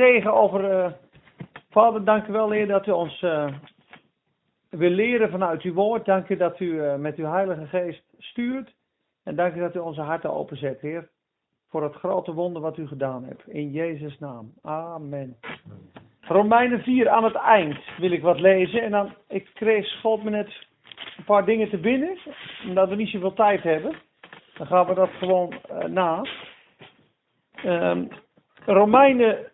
zegen over. eh, Vader, dank u wel, Heer, dat u ons eh, wil leren vanuit uw woord. Dank u dat u eh, met uw Heilige Geest stuurt. En dank u dat u onze harten openzet, Heer. Voor het grote wonder wat u gedaan hebt. In Jezus' naam. Amen. Romeinen 4 aan het eind wil ik wat lezen. En dan, ik kreeg, schoot me net een paar dingen te binnen. Omdat we niet zoveel tijd hebben. Dan gaan we dat gewoon na. Ehm, Romeinen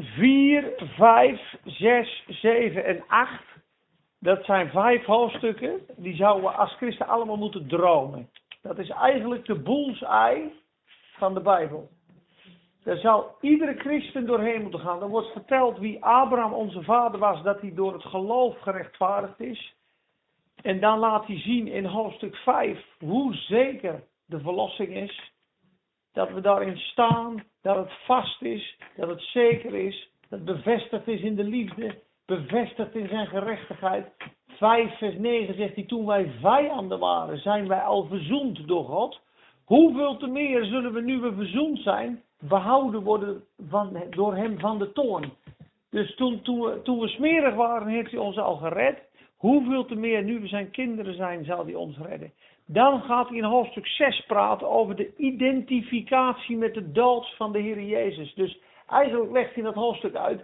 4, 5, 6, 7 en 8. Dat zijn vijf hoofdstukken. Die zouden we als christen allemaal moeten dromen. Dat is eigenlijk de boelzei van de Bijbel. Daar zou iedere christen doorheen moeten gaan. Er wordt verteld wie Abraham onze vader was, dat hij door het geloof gerechtvaardigd is. En dan laat hij zien in hoofdstuk 5 hoe zeker de verlossing is. Dat we daarin staan, dat het vast is, dat het zeker is, dat het bevestigd is in de liefde, bevestigd in zijn gerechtigheid. 5 vers 9 zegt hij, toen wij vijanden waren, zijn wij al verzoend door God. Hoeveel te meer zullen we nu we verzoend zijn, behouden worden van, door hem van de toorn. Dus toen, toen, we, toen we smerig waren, heeft hij ons al gered. Hoeveel te meer nu we zijn kinderen zijn, zal hij ons redden. Dan gaat hij in hoofdstuk 6 praten over de identificatie met de dood van de Heer Jezus. Dus eigenlijk legt hij dat hoofdstuk uit.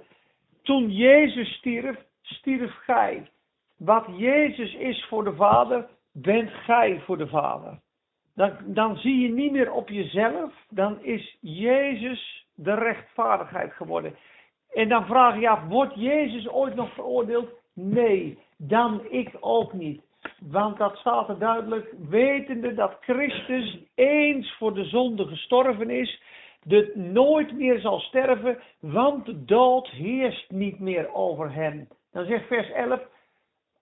Toen Jezus stierf, stierf gij. Wat Jezus is voor de Vader, bent gij voor de Vader. Dan, dan zie je niet meer op jezelf, dan is Jezus de rechtvaardigheid geworden. En dan vraag je af, wordt Jezus ooit nog veroordeeld? Nee, dan ik ook niet. Want dat staat er duidelijk, wetende dat Christus eens voor de zonde gestorven is, de nooit meer zal sterven, want de dood heerst niet meer over hem. Dan zegt vers 11,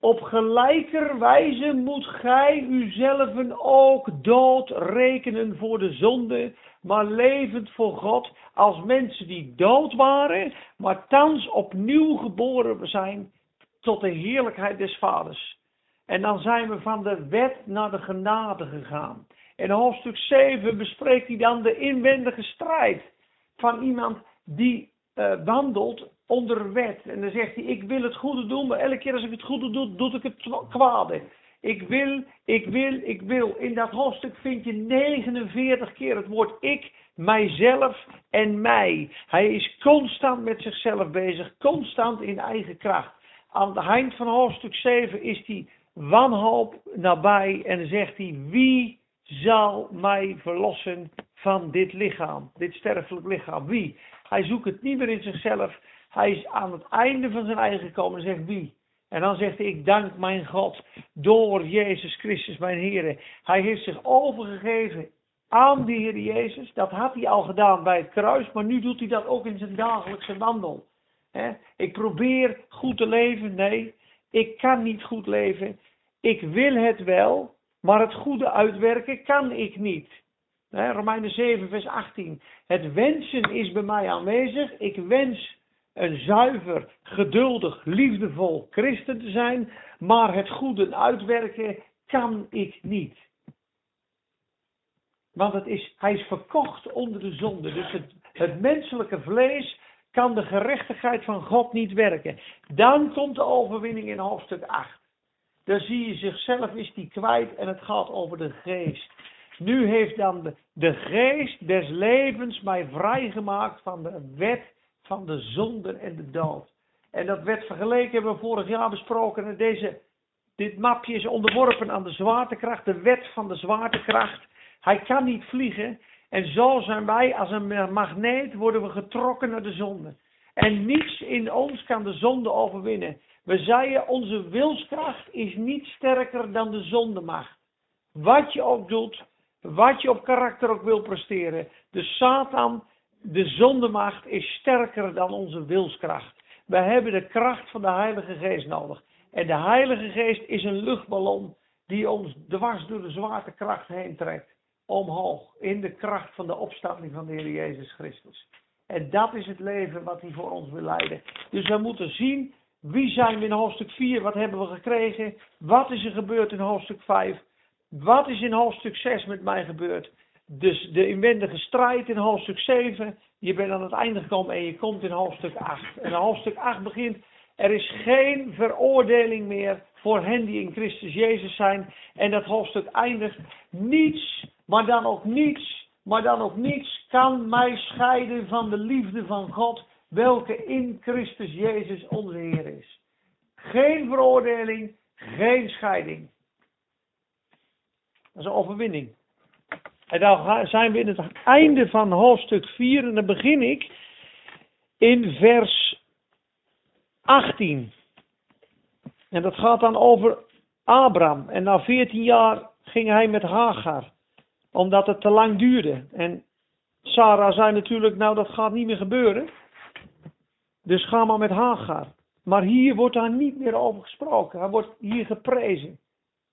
op gelijker wijze moet gij uzelven ook dood rekenen voor de zonde, maar levend voor God, als mensen die dood waren, maar thans opnieuw geboren zijn tot de heerlijkheid des Vaders. En dan zijn we van de wet naar de genade gegaan. In hoofdstuk 7 bespreekt hij dan de inwendige strijd van iemand die uh, wandelt onder wet. En dan zegt hij, ik wil het goede doen, maar elke keer als ik het goede doe, doe ik het kwade. Ik wil, ik wil, ik wil. In dat hoofdstuk vind je 49 keer het woord ik, mijzelf en mij. Hij is constant met zichzelf bezig, constant in eigen kracht. Aan het eind van hoofdstuk 7 is hij wanhoop nabij en zegt hij, wie zal mij verlossen van dit lichaam, dit sterfelijk lichaam? Wie? Hij zoekt het niet meer in zichzelf. Hij is aan het einde van zijn eigen gekomen en zegt wie? En dan zegt hij, ik dank mijn God door Jezus Christus, mijn Heer. Hij heeft zich overgegeven aan de Heer Jezus. Dat had hij al gedaan bij het kruis, maar nu doet hij dat ook in zijn dagelijkse wandel. Ik probeer goed te leven. Nee, ik kan niet goed leven. Ik wil het wel, maar het goede uitwerken kan ik niet. Romeinen 7, vers 18. Het wensen is bij mij aanwezig. Ik wens een zuiver, geduldig, liefdevol christen te zijn, maar het goede uitwerken kan ik niet. Want het is, hij is verkocht onder de zonde. Dus het, het menselijke vlees kan de gerechtigheid van God niet werken. Dan komt de overwinning in hoofdstuk 8. Dan zie je zichzelf is die kwijt en het gaat over de geest. Nu heeft dan de, geest des levens mij vrijgemaakt van de wet van de zonde en de dood. En dat werd vergeleken, hebben we vorig jaar besproken. En deze, dit mapje is onderworpen aan de zwaartekracht, de wet van de zwaartekracht. Hij kan niet vliegen. En zo zijn wij als een magneet, worden we getrokken naar de zonde. En niets in ons kan de zonde overwinnen. We zeiden, onze wilskracht is niet sterker dan de zondemacht. Wat je ook doet, wat je op karakter ook wil presteren. De Satan, de zondemacht, is sterker dan onze wilskracht. We hebben de kracht van de Heilige Geest nodig. En de Heilige Geest is een luchtballon die ons dwars door de zwaartekracht heen trekt. Omhoog, in de kracht van de opstanding van de Heer Jezus Christus. En dat is het leven wat hij voor ons wil leiden. Dus we moeten zien, wie zijn we in hoofdstuk 4, wat hebben we gekregen, wat is er gebeurd in hoofdstuk 5, wat is in hoofdstuk 6 met mij gebeurd. dus de inwendige strijd in hoofdstuk 7. Je bent aan het einde gekomen en je komt in hoofdstuk 8. En hoofdstuk 8 begint. Er is geen veroordeling meer voor hen die in Christus Jezus zijn. En dat hoofdstuk eindigt. Niets, maar dan ook niets, maar dan ook niets kan mij scheiden van de liefde van God. Welke in Christus Jezus onze Heer is. Geen veroordeling, geen scheiding. Dat is een overwinning. En dan zijn we in het einde van hoofdstuk 4 en dan begin ik in vers 18. En dat gaat dan over Abraham. En na 14 jaar ging hij met Hagar, omdat het te lang duurde. En Sarah zei natuurlijk, nou dat gaat niet meer gebeuren. Dus ga maar met Hagar. Maar hier wordt daar niet meer over gesproken. Hij wordt hier geprezen.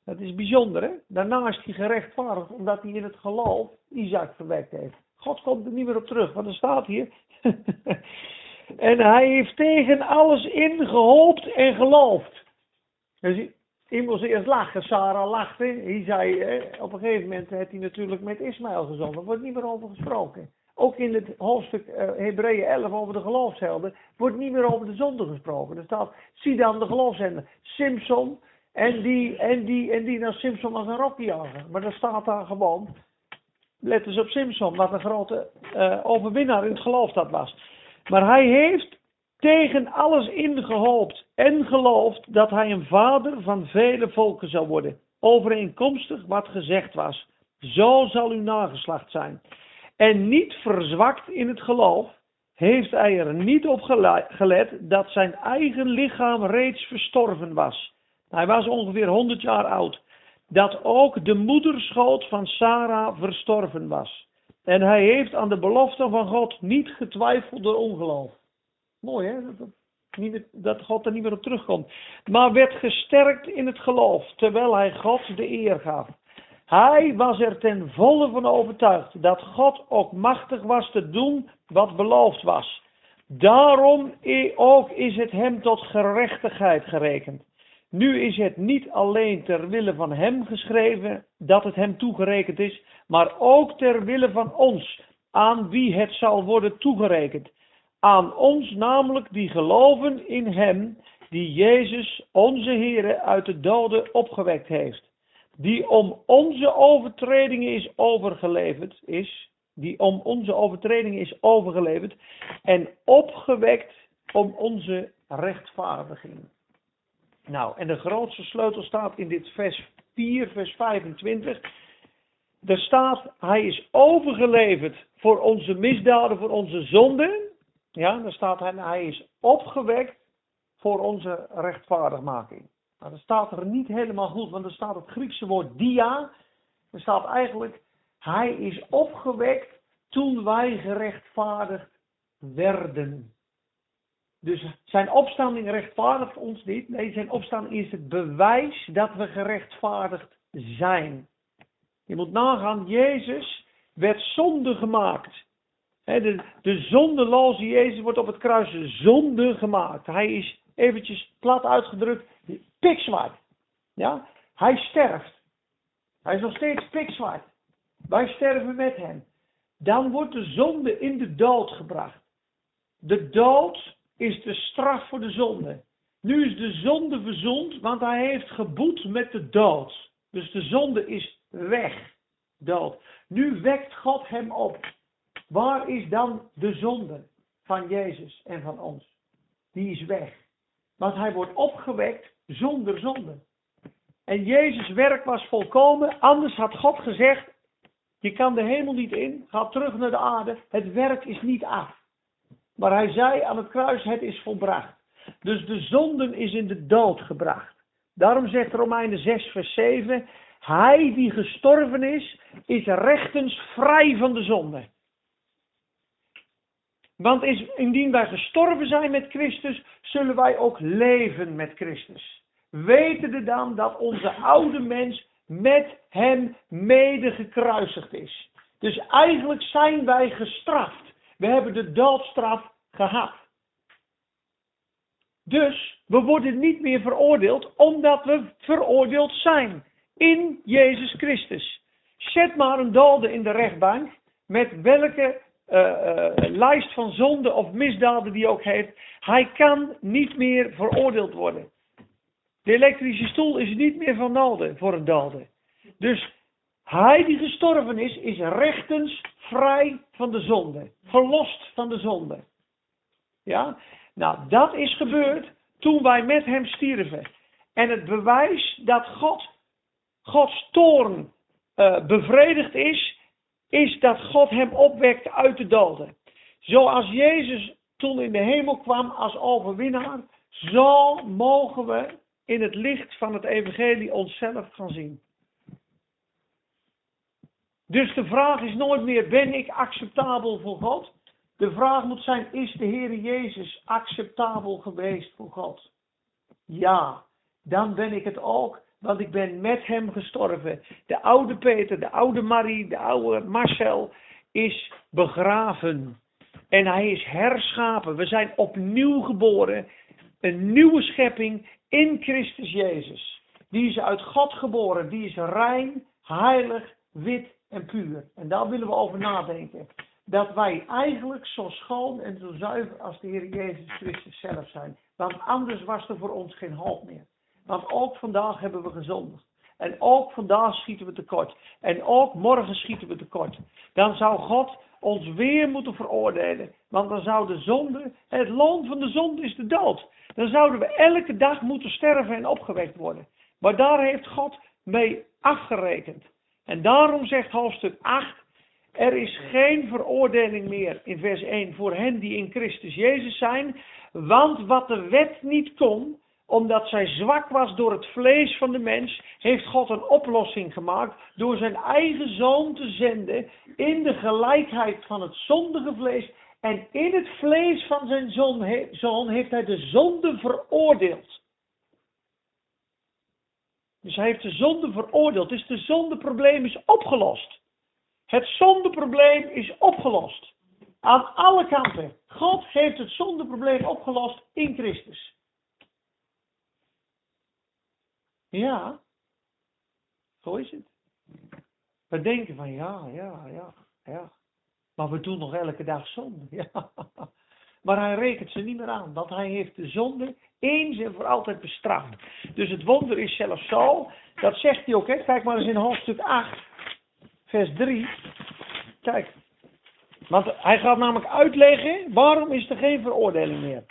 Dat is bijzonder, hè? Daarna is hij gerechtvaardigd omdat hij in het geloof Isaac verwekt heeft. God komt er niet meer op terug, want er staat hier. en hij heeft tegen alles ingehoopt en geloofd. Dus hij moest eerst lachen, Sarah lachte. Hij zei, op een gegeven moment heeft hij natuurlijk met Ismaël gezonden. Er wordt niet meer over gesproken. Ook in het hoofdstuk uh, Hebreeën 11 over de geloofshelden wordt niet meer over de zonde gesproken. Er staat, zie dan de geloofshelden. Simpson, en die, en die, en die, nou Simpson was een rokkenjager. Maar dan staat daar gewoon, let eens op Simpson, wat een grote uh, overwinnaar in het geloof dat was. Maar hij heeft tegen alles ingehoopt en geloofd dat hij een vader van vele volken zou worden. Overeenkomstig wat gezegd was. Zo zal uw nageslacht zijn. En niet verzwakt in het geloof, heeft hij er niet op gelet dat zijn eigen lichaam reeds verstorven was hij was ongeveer 100 jaar oud. Dat ook de moederschoot van Sarah verstorven was. En hij heeft aan de belofte van God niet getwijfeld door ongeloof. Mooi hè, dat, dat God er niet meer op terugkomt. Maar werd gesterkt in het geloof, terwijl hij God de eer gaf. Hij was er ten volle van overtuigd dat God ook machtig was te doen wat beloofd was. Daarom ook is het hem tot gerechtigheid gerekend. Nu is het niet alleen ter wille van hem geschreven dat het hem toegerekend is, maar ook ter wille van ons, aan wie het zal worden toegerekend. Aan ons namelijk die geloven in hem, die Jezus, onze Heere, uit de doden opgewekt heeft. Die om onze overtredingen is overgeleverd, is, die om onze overtredingen is overgeleverd en opgewekt om onze rechtvaardiging. Nou, en de grootste sleutel staat in dit vers 4, vers 25. Er staat, hij is overgeleverd voor onze misdaden, voor onze zonden. Ja, daar staat hij, hij is opgewekt voor onze rechtvaardigmaking. Nou, dat staat er niet helemaal goed, want er staat het Griekse woord dia. Er staat eigenlijk, hij is opgewekt toen wij gerechtvaardigd werden. Dus zijn opstanding rechtvaardigt ons niet. Nee, zijn opstanding is het bewijs dat we gerechtvaardigd zijn. Je moet nagaan, Jezus werd zonde gemaakt. De, de zondeloze Jezus wordt op het kruis zonde gemaakt. Hij is eventjes plat uitgedrukt, pikzwart. Ja? Hij sterft. Hij is nog steeds pikzwart. Wij sterven met hem. Dan wordt de zonde in de dood gebracht. De dood is de straf voor de zonde. Nu is de zonde verzond, want hij heeft geboet met de dood. Dus de zonde is weg, dood. Nu wekt God hem op. Waar is dan de zonde van Jezus en van ons? Die is weg. Want hij wordt opgewekt zonder zonde. En Jezus' werk was volkomen, anders had God gezegd, je kan de hemel niet in, ga terug naar de aarde, het werk is niet af. Maar hij zei aan het kruis, het is volbracht. Dus de zonden is in de dood gebracht. Daarom zegt Romeinen 6, vers 7, hij die gestorven is, is rechtens vrij van de zonde. Want is, indien wij gestorven zijn met Christus, zullen wij ook leven met Christus. Wetende dan dat onze oude mens met hem mede gekruisigd is. Dus eigenlijk zijn wij gestraft. We hebben de doodstraf gehad. Dus we worden niet meer veroordeeld omdat we veroordeeld zijn in Jezus Christus. Zet maar een dode in de rechtbank. Met welke lijst van zonden of misdaden die ook heeft. Hij kan niet meer veroordeeld worden. De elektrische stoel is niet meer van dode voor een dode. Dus hij die gestorven is, is rechtens vrij van de zonde. Verlost van de zonde. Ja? Nou, dat is gebeurd toen wij met hem stierven. En het bewijs dat God, Gods toorn uh, bevredigd is, is dat God hem opwekte uit de doden. Zoals Jezus toen in de hemel kwam als overwinnaar, zo mogen we in het licht van het evangelie onszelf gaan zien. Dus de vraag is nooit meer, ben ik acceptabel voor God? De vraag moet zijn, is de Heer Jezus acceptabel geweest voor God? Ja, dan ben ik het ook, want ik ben met hem gestorven. De oude Peter, de oude Marie, de oude Marcel is begraven. En hij is herschapen. We zijn opnieuw geboren. Een nieuwe schepping in Christus Jezus. Die is uit God geboren. Die is rein, heilig, wit en puur. En daar willen we over nadenken. Dat wij eigenlijk zo schoon en zo zuiver als de Heer Jezus Christus zelf zijn. Want anders was er voor ons geen hoop meer. Want ook vandaag hebben we gezondigd. En ook vandaag schieten we tekort. En ook morgen schieten we tekort. Dan zou God ons weer moeten veroordelen. Want dan zou de zonde, het loon van de zonde is de dood. Dan zouden we elke dag moeten sterven en opgewekt worden. Maar daar heeft God mee afgerekend. En daarom zegt hoofdstuk 8, er is geen veroordeling meer in vers 1 voor hen die in Christus Jezus zijn. Want wat de wet niet kon, omdat zij zwak was door het vlees van de mens, heeft God een oplossing gemaakt door zijn eigen zoon te zenden in de gelijkheid van het zondige vlees. En in het vlees van zijn zoon heeft hij de zonde veroordeeld. Dus hij heeft de zonde veroordeeld. Dus de zondeprobleem is opgelost. Het zondeprobleem is opgelost. Aan alle kanten. God heeft het zondeprobleem opgelost in Christus. Ja, zo is het. We denken van ja, ja, ja, ja. Maar we doen nog elke dag zonde. Ja. Maar hij rekent ze niet meer aan, want hij heeft de zonde eens en voor altijd bestraft. Dus het wonder is zelfs zo, dat zegt hij ook, hè? kijk maar eens in hoofdstuk 8, vers 3. Kijk, want hij gaat namelijk uitleggen waarom is er geen veroordeling meer.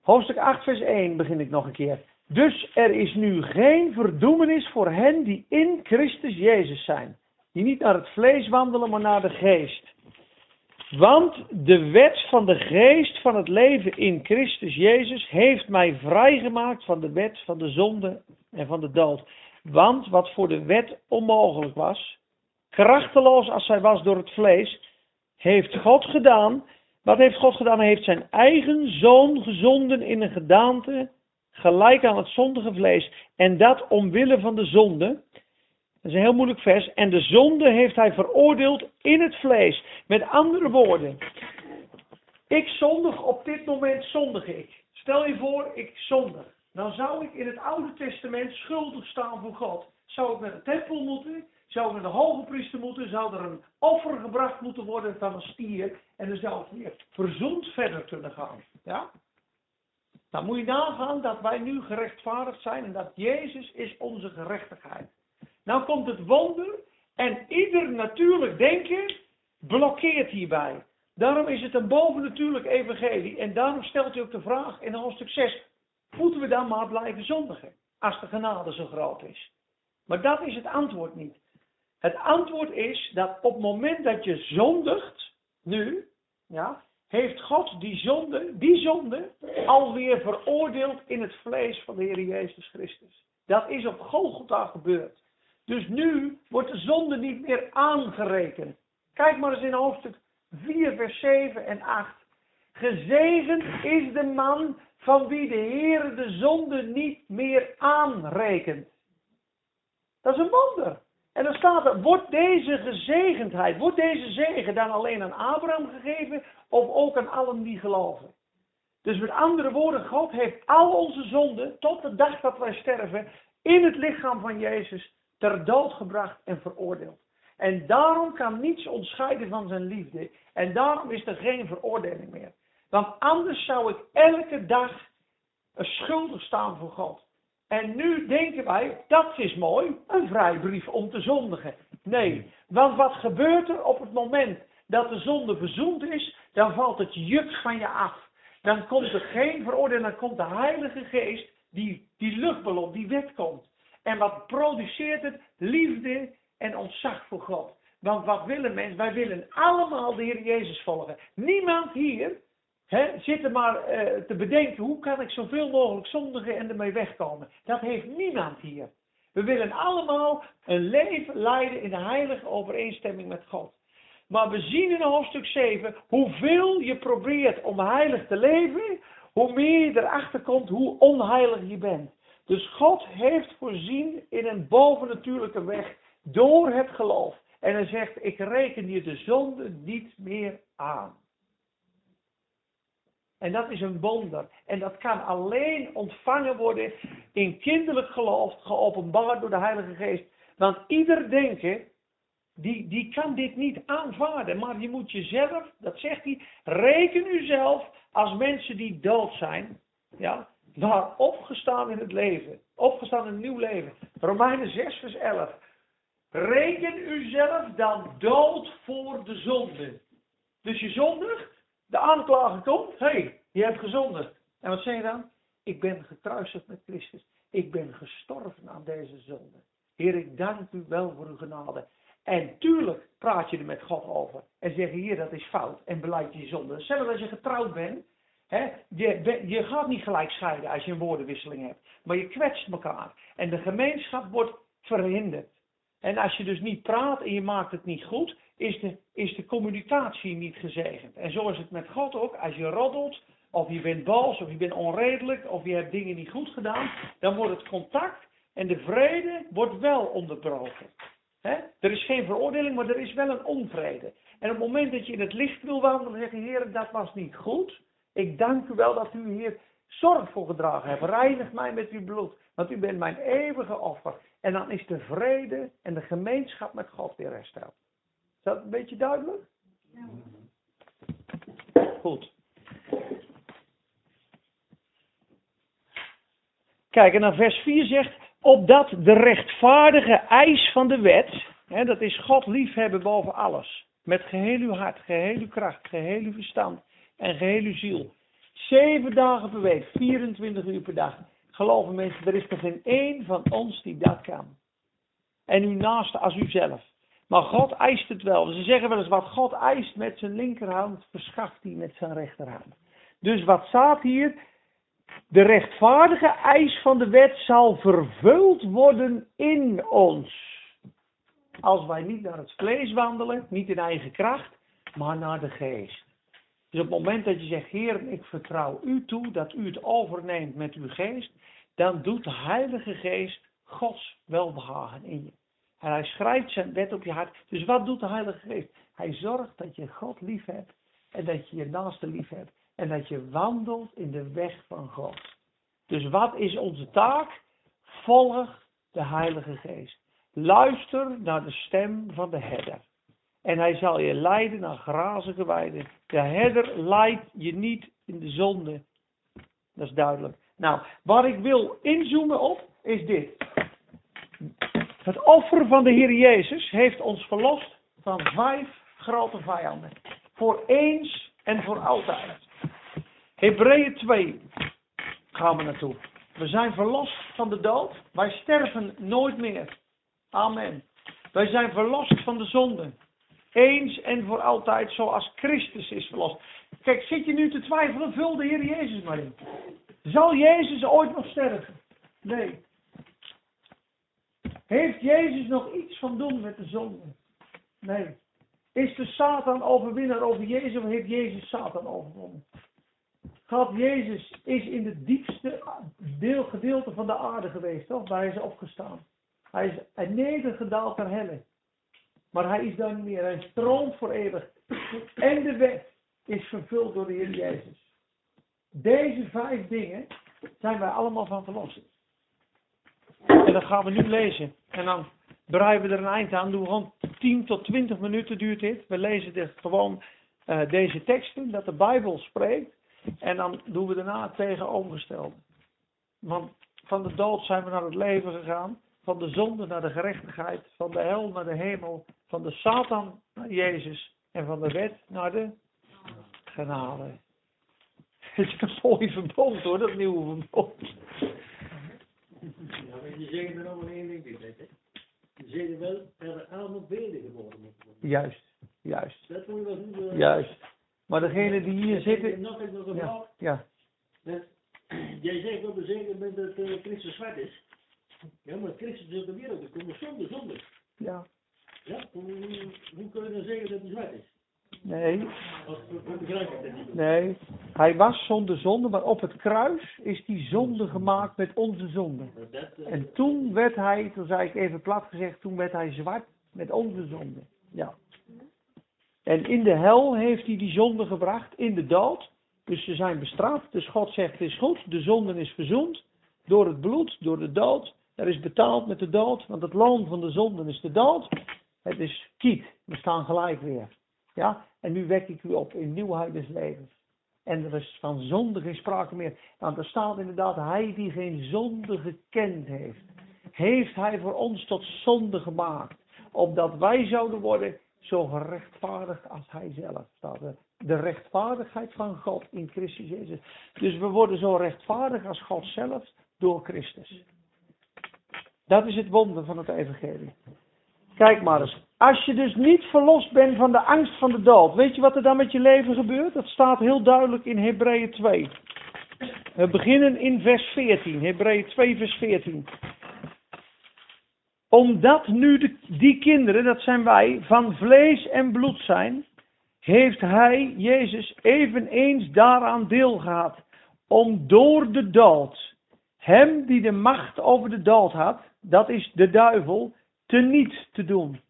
Hoofdstuk 8, vers 1 begin ik nog een keer. Dus er is nu geen verdoemenis voor hen die in Christus Jezus zijn. Die niet naar het vlees wandelen, maar naar de geest. Want de wet van de geest van het leven in Christus Jezus heeft mij vrijgemaakt van de wet van de zonde en van de dood. Want wat voor de wet onmogelijk was, krachteloos als zij was door het vlees, heeft God gedaan. Wat heeft God gedaan? Hij heeft zijn eigen zoon gezonden in een gedaante gelijk aan het zondige vlees. En dat omwille van de zonde. Dat is een heel moeilijk vers. En de zonde heeft hij veroordeeld in het vlees. Met andere woorden. Ik zondig op dit moment zondig ik. Stel je voor, ik zondig. Dan zou ik in het Oude Testament schuldig staan voor God. Zou ik naar de tempel moeten? Zou ik naar de hoge priester moeten? Zou er een offer gebracht moeten worden van een stier? En dan zou ik weer verzoend verder kunnen gaan. Ja? Dan moet je nagaan dat wij nu gerechtvaardigd zijn en dat Jezus is onze gerechtigheid. Nou komt het wonder en ieder natuurlijk denken blokkeert hierbij. Daarom is het een bovennatuurlijk evangelie en daarom stelt hij ook de vraag in hoofdstuk 6. Moeten we dan maar blijven zondigen als de genade zo groot is? Maar dat is het antwoord niet. Het antwoord is dat op het moment dat je zondigt, nu, ja, heeft God die zonde, die zonde alweer veroordeeld in het vlees van de Heer Jezus Christus. Dat is op Golgotha gebeurd. Dus nu wordt de zonde niet meer aangerekend. Kijk maar eens in hoofdstuk 4, vers 7 en 8. Gezegend is de man van wie de Heer de zonde niet meer aanrekent. Dat is een wonder. En dan staat er, wordt deze gezegendheid, wordt deze zegen dan alleen aan Abraham gegeven of ook aan allen die geloven? Dus met andere woorden, God heeft al onze zonden tot de dag dat wij sterven in het lichaam van Jezus ter dood gebracht en veroordeeld. En daarom kan niets ontscheiden van zijn liefde. En daarom is er geen veroordeling meer. Want anders zou ik elke dag schuldig staan voor God. En nu denken wij, dat is mooi, een vrijbrief om te zondigen. Nee, want wat gebeurt er op het moment dat de zonde verzoend is, dan valt het juk van je af. Dan komt er geen veroordeling, dan komt de Heilige Geest, die, die luchtballon, die wet komt. En wat produceert het? Liefde en ontzag voor God. Want wat willen mensen? Wij willen allemaal de Heer Jezus volgen. Niemand hier He, zit er maar uh, te bedenken, hoe kan ik zoveel mogelijk zondigen en ermee wegkomen? Dat heeft niemand hier. We willen allemaal een leven leiden in de heilige overeenstemming met God. Maar we zien in hoofdstuk 7, hoeveel je probeert om heilig te leven, hoe meer je erachter komt hoe onheilig je bent. Dus God heeft voorzien in een bovennatuurlijke weg door het geloof. En hij zegt, ik reken je de zonde niet meer aan. En dat is een wonder. En dat kan alleen ontvangen worden in kinderlijk geloof, geopenbaard door de Heilige Geest. Want ieder denken, die, die kan dit niet aanvaarden. Maar je moet jezelf, dat zegt hij, reken uzelf als mensen die dood zijn. Ja, maar opgestaan in het leven. Opgestaan in een nieuw leven. Romeinen 6 vers 11. Reken uzelf dan dood voor de zonde. Dus je zondigt, de aanklager komt, hé, hey, je hebt gezondigd. En wat zeg je dan? Ik ben gekruisigd met Christus. Ik ben gestorven aan deze zonde. Heer, ik dank u wel voor uw genade. En tuurlijk praat je er met God over. En zeg je, hier, dat is fout. En beleid je zonde. Zelfs als je getrouwd bent. Hè, je, je gaat niet gelijk scheiden als je een woordenwisseling hebt. Maar je kwetst elkaar. En de gemeenschap wordt verhinderd. En als je dus niet praat en je maakt het niet goed, is de, is de communicatie niet gezegend. En zo is het met God ook. Als je roddelt, of je bent boos, of je bent onredelijk, of je hebt dingen niet goed gedaan, dan wordt het contact en de vrede wordt wel onderbroken. Er is geen veroordeling, maar er is wel een onvrede. En op het moment dat je in het licht wil wandelen, zeg je, Heer, dat was niet goed. Ik dank u wel dat u hier zorg voor gedragen hebt. Reinig mij met uw bloed, want u bent mijn eeuwige offer. En dan is de vrede en de gemeenschap met God weer hersteld. Dat een beetje duidelijk? Ja. Goed. Kijk, en dan vers 4 zegt, opdat de rechtvaardige eis van de wet, hè, dat is God liefhebben boven alles, met geheel uw hart, geheel uw kracht, geheel uw verstand en geheel uw ziel. Zeven dagen per week, 24 uur per dag. Geloven mensen, er is er geen één van ons die dat kan. En uw naaste als uzelf. Maar God eist het wel. Ze zeggen wel eens, wat God eist met zijn linkerhand, verschaft hij met zijn rechterhand. Dus wat staat hier? De rechtvaardige eis van de wet zal vervuld worden in ons. Als wij niet naar het vlees wandelen, niet in eigen kracht, maar naar de geest. Dus op het moment dat je zegt, Heer, ik vertrouw u toe dat u het overneemt met uw geest, dan doet de Heilige Geest Gods welbehagen in je. En hij schrijft zijn wet op je hart. Dus wat doet de Heilige Geest? Hij zorgt dat je God lief hebt en dat je je naaste lief hebt en dat je wandelt in de weg van God. Dus wat is onze taak? Volg de Heilige Geest. Luister naar de stem van de herder. En hij zal je leiden naar grazige weiden. De herder leidt je niet in de zonde. Dat is duidelijk. Nou, waar ik wil inzoomen op, is dit. Het offer van de Heer Jezus heeft ons verlost van vijf grote vijanden. Voor eens en voor altijd. Hebreeën 2 gaan we naartoe. We zijn verlost van de dood. Wij sterven nooit meer. Amen. Wij zijn verlost van de zonde. Eens en voor altijd, zoals Christus is verlost. Kijk, zit je nu te twijfelen, vul de Heer Jezus maar in. Zal Jezus ooit nog sterven? Nee. Heeft Jezus nog iets van doen met de zonde? Nee. Is de Satan overwinnaar over Jezus of heeft Jezus Satan overwonnen? God Jezus is in het diepste deel, gedeelte van de aarde geweest, toch? Waar hij is opgestaan. Hij is nedergedaald naar helle. Maar hij is daar niet meer. Hij stroomt voor eeuwig. En de wet is vervuld door de Heer Jezus. Deze vijf dingen zijn wij allemaal van verlost. En dat gaan we nu lezen. En dan breien we er een eind aan. Doen we gewoon 10 tot 20 minuten duurt dit. We lezen gewoon uh, deze teksten, dat de Bijbel spreekt. En dan doen we daarna het tegenovergestelde. Want van de dood zijn we naar het leven gegaan. Van de zonde naar de gerechtigheid. Van de hel naar de hemel. Van de Satan naar Jezus. En van de wet naar de genade. Het is een mooi verbond hoor, dat nieuwe verbond. Ja, maar je zegt er nog maar één ding bij, hè? Je zegt wel, er allemaal wedergeboren moeten worden. Juist, juist. Dat moet je wel goed... uh, Juist. Maar degene die hier zitten. Nog even nog een vraag. ja. Jij zegt op een zeker moment dat eh, Christus zwart is. Ja, maar Christus is op de wereld gekomen zonder zonde. Ja. Ja, hoe, hoe, hoe kun je dan zeggen dat hij zwart is? Nee, nee. Hij was zonder zonde, maar op het kruis is die zonde gemaakt met onze zonde. En toen werd hij, toen zei ik even plat gezegd, toen werd hij zwart met onze zonde. Ja. En in de hel heeft hij die zonde gebracht, in de dood. Dus ze zijn bestraft. Dus God zegt, het is goed, de zonde is verzoend. Door het bloed, door de dood. Er is betaald met de dood, want het loon van de zonde is de dood. Het is kiet, we staan gelijk weer. Ja, en nu wek ik u op in nieuwheid des levens. En er is van zonde geen sprake meer. Want er staat inderdaad, hij die geen zonde gekend heeft, heeft hij voor ons tot zonde gemaakt. Opdat wij zouden worden zo gerechtvaardigd als hij zelf. Staat. De rechtvaardigheid van God in Christus Jezus. Dus we worden zo rechtvaardig als God zelf door Christus. Dat is het wonder van het evangelie. Kijk maar eens. Als je dus niet verlost bent van de angst van de dood, weet je wat er dan met je leven gebeurt? Dat staat heel duidelijk in Hebreeën 2. We beginnen in vers 14. Hebreeën 2 vers 14. Omdat nu de, die kinderen, dat zijn wij, van vlees en bloed zijn, heeft hij, Jezus, eveneens daaraan deel gehad. Om door de dood, hem die de macht over de dood had, dat is de duivel, teniet te doen.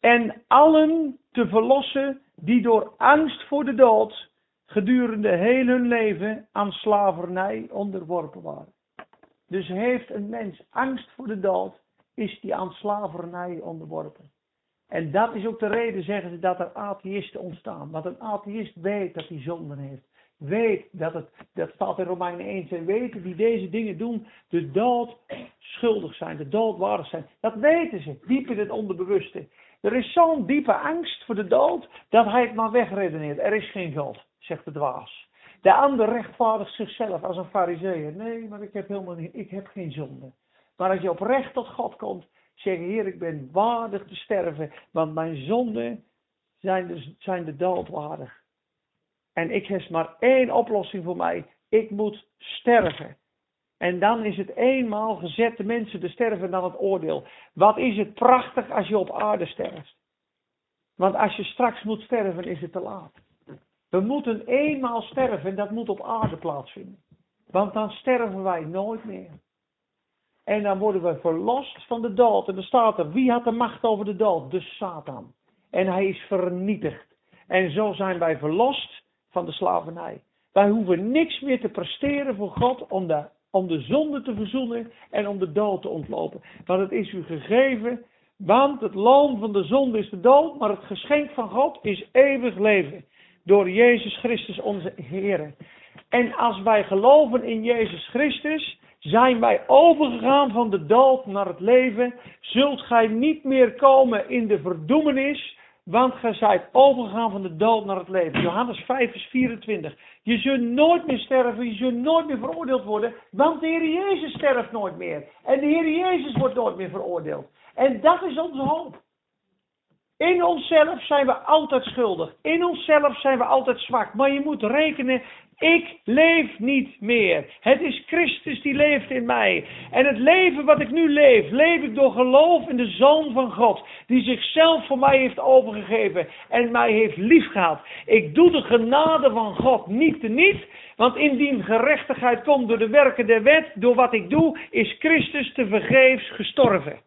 En allen te verlossen die door angst voor de dood gedurende heel hun leven aan slavernij onderworpen waren. Dus heeft een mens angst voor de dood, is die aan slavernij onderworpen. En dat is ook de reden, zeggen ze, dat er atheïsten ontstaan. Want een atheïst weet dat hij zonden heeft. Weet dat het, dat staat in Romeinen 1, en weten die deze dingen doen, de dood schuldig zijn, de dood waardig zijn. Dat weten ze, diep in het onderbewuste. Er is zo'n diepe angst voor de dood, dat hij het maar wegredeneert. Er is geen God, zegt de dwaas. De ander rechtvaardigt zichzelf als een fariseer. Nee, maar ik heb helemaal niet, ik heb geen zonde. Maar als je oprecht tot God komt, zeg je, Heer, ik ben waardig te sterven, want mijn zonden zijn de, zijn de dood waardig. En ik heb maar één oplossing voor mij. Ik moet sterven. En dan is het eenmaal gezet de mensen te sterven dan het oordeel. Wat is het prachtig als je op aarde sterft. Want als je straks moet sterven is het te laat. We moeten eenmaal sterven en dat moet op aarde plaatsvinden. Want dan sterven wij nooit meer. En dan worden we verlost van de dood. En dan staat er, wie had de macht over de dood? De Satan. En hij is vernietigd. En zo zijn wij verlost van de slavernij. Wij hoeven niks meer te presteren voor God om de, om de zonde te verzoenen en om de dood te ontlopen. Want het is u gegeven, want het loon van de zonde is de dood, maar het geschenk van God is eeuwig leven. Door Jezus Christus onze Heer. En als wij geloven in Jezus Christus, zijn wij overgegaan van de dood naar het leven. Zult gij niet meer komen in de verdoemenis, want gij zijt overgegaan van de dood naar het leven. Johannes 5 vers 24. Je zult nooit meer sterven, je zult nooit meer veroordeeld worden, want de Heer Jezus sterft nooit meer. En de Heer Jezus wordt nooit meer veroordeeld. En dat is onze hoop. In onszelf zijn we altijd schuldig. In onszelf zijn we altijd zwak. Maar je moet rekenen, ik leef niet meer. Het is Christus die leeft in mij. En het leven wat ik nu leef, leef ik door geloof in de Zoon van God. Die zichzelf voor mij heeft overgegeven en mij heeft liefgehad. Ik doe de genade van God niet te niet. Want indien gerechtigheid komt door de werken der wet, door wat ik doe, is Christus te vergeefs gestorven.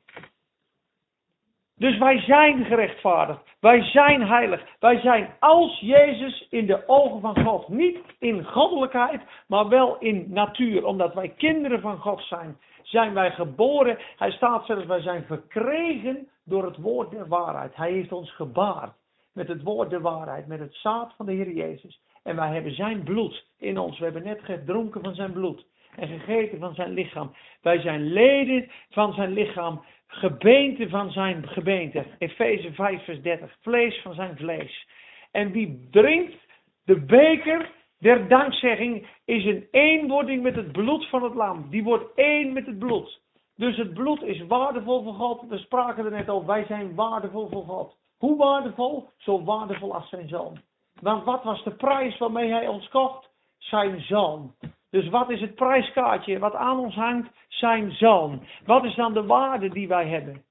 Dus wij zijn gerechtvaardigd. Wij zijn heilig. Wij zijn als Jezus in de ogen van God. Niet in goddelijkheid, maar wel in natuur. Omdat wij kinderen van God zijn. zijn wij geboren. Hij staat zelfs, wij zijn verkregen door het woord der waarheid. Hij heeft ons gebaard met het woord der waarheid, met het zaad van de Heer Jezus. En wij hebben zijn bloed in ons. We hebben net gedronken van zijn bloed en gegeten van zijn lichaam. Wij zijn leden van zijn lichaam, gebeente van zijn gebeente. Efeze 5 vers 30, vlees van zijn vlees. En wie drinkt de beker der dankzegging is een eenwording met het bloed van het lam. Die wordt één met het bloed. Dus het bloed is waardevol voor God. We spraken er net over. Wij zijn waardevol voor God. Hoe waardevol? Zo waardevol als zijn zoon. Want wat was de prijs waarmee hij ons kocht? Zijn zoon. Dus wat is het prijskaartje wat aan ons hangt? Zijn zoon. Wat is dan de waarde die wij hebben?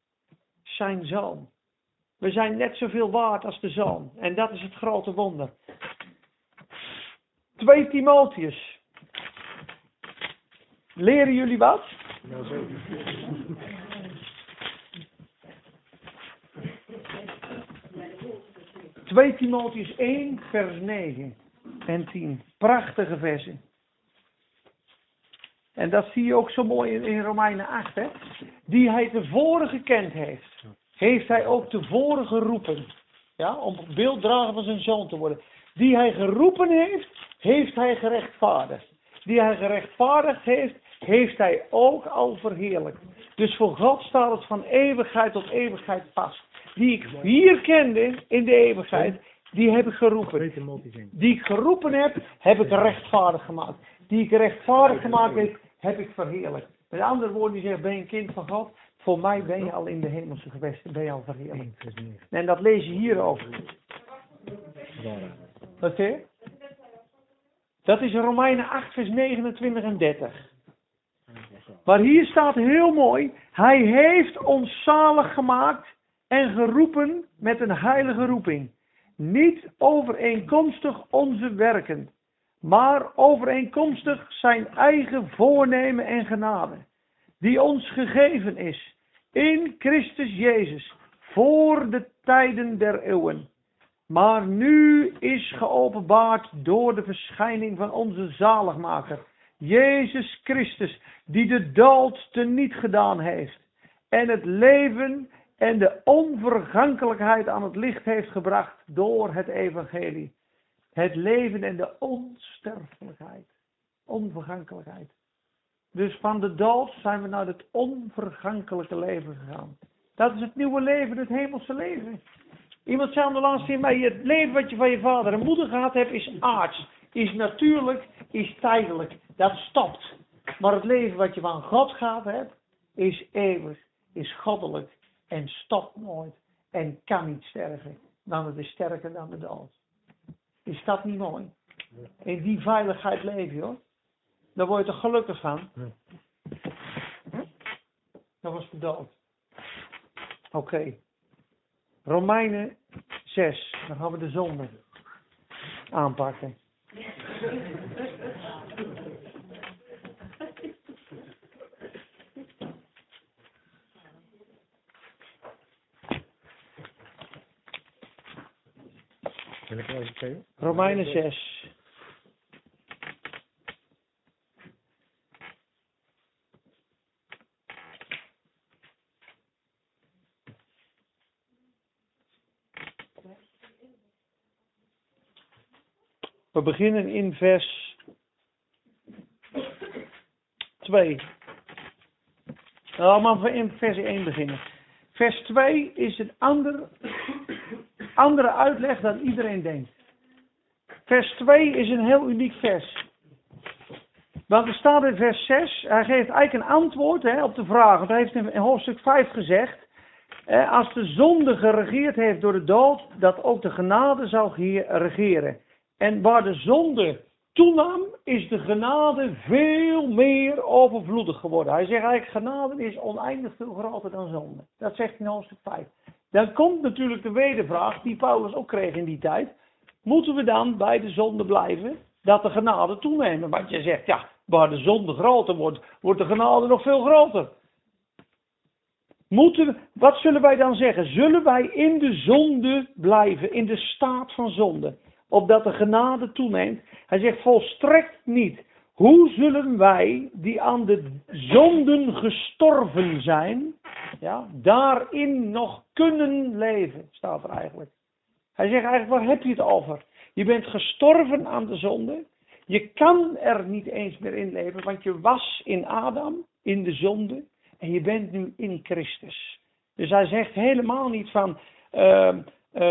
Zijn zoon. We zijn net zoveel waard als de zoon. En dat is het grote wonder. 2 Timotheus. Leren jullie wat? Ja, zeker. 2 Timotheus 1, vers 9 en 10. Prachtige versen. En dat zie je ook zo mooi in, in Romeinen 8. Hè? Die hij tevoren gekend heeft, heeft hij ook tevoren geroepen. Ja, om beelddrager van zijn zoon te worden. Die hij geroepen heeft, heeft hij gerechtvaardigd. Die hij gerechtvaardigd heeft, heeft hij ook al verheerlijkt. Dus voor God staat het van eeuwigheid tot eeuwigheid vast. Die ik hier kende in de eeuwigheid, die heb ik geroepen. Die ik geroepen heb, heb ik rechtvaardig gemaakt. Die ik rechtvaardig gemaakt heb, heb ik verheerlijkt. Met andere woorden, die zegt, ben je een kind van God? Voor mij ben je al in de hemelse gewesten, ben je al verheerlijkt. En dat lees je hier ook. Wat zeg je? Dat is in Romeinen 8, vers 29 en 30. Maar hier staat heel mooi, hij heeft ons zalig gemaakt en geroepen met een heilige roeping. Niet overeenkomstig onze werken, maar overeenkomstig zijn eigen voornemen en genade, die ons gegeven is in Christus Jezus voor de tijden der eeuwen. Maar nu is geopenbaard door de verschijning van onze zaligmaker, Jezus Christus, die de dood teniet gedaan heeft en het leven en de onvergankelijkheid aan het licht heeft gebracht door het evangelie. Het leven en de onsterfelijkheid. Onvergankelijkheid. Dus van de dood zijn we naar het onvergankelijke leven gegaan. Dat is het nieuwe leven, het hemelse leven. Iemand zei de laatste keer mij, het leven wat je van je vader en moeder gehad hebt is aards, is natuurlijk, is tijdelijk. Dat stopt. Maar het leven wat je van God gehad hebt, is eeuwig, is goddelijk en stopt nooit en kan niet sterven. Want het is sterker dan de dood. Is dat niet mooi? In die veiligheid leef je hoor. Daar word je toch gelukkig van? Dat was de dood. Oké. Romeinen 6. Dan gaan we de zonde aanpakken. Wil ik eens kijken? Romeinen 6. We beginnen in vers 2. Nou, maar we in vers 1 beginnen. Vers 2 is een ander, andere uitleg dan iedereen denkt. Vers 2 is een heel uniek vers. Want er staat in vers 6, hij geeft eigenlijk een antwoord hè, op de vraag. Want hij heeft in hoofdstuk 5 gezegd, als de zonde geregeerd heeft door de dood, dat ook de genade zou hier regeren. En waar de zonde toenam, is de genade veel meer overvloedig geworden. Hij zegt eigenlijk, genade is oneindig veel groter dan zonde. Dat zegt hij in hoofdstuk 5. Dan komt natuurlijk de wedervraag, die Paulus ook kreeg in die tijd. Moeten we dan bij de zonde blijven, dat de genade toenemen? Want je zegt, ja, waar de zonde groter wordt, wordt de genade nog veel groter. Moeten we, wat zullen wij dan zeggen? Zullen wij in de zonde blijven, in de staat van zonde? opdat de genade toeneemt. Hij zegt volstrekt niet. Hoe zullen wij, die aan de zonden gestorven zijn, ja, daarin nog kunnen leven, staat er eigenlijk. Hij zegt eigenlijk, waar heb je het over? Je bent gestorven aan de zonde. Je kan er niet eens meer in leven, want je was in Adam, in de zonde, en je bent nu in Christus. Dus hij zegt helemaal niet van, uh,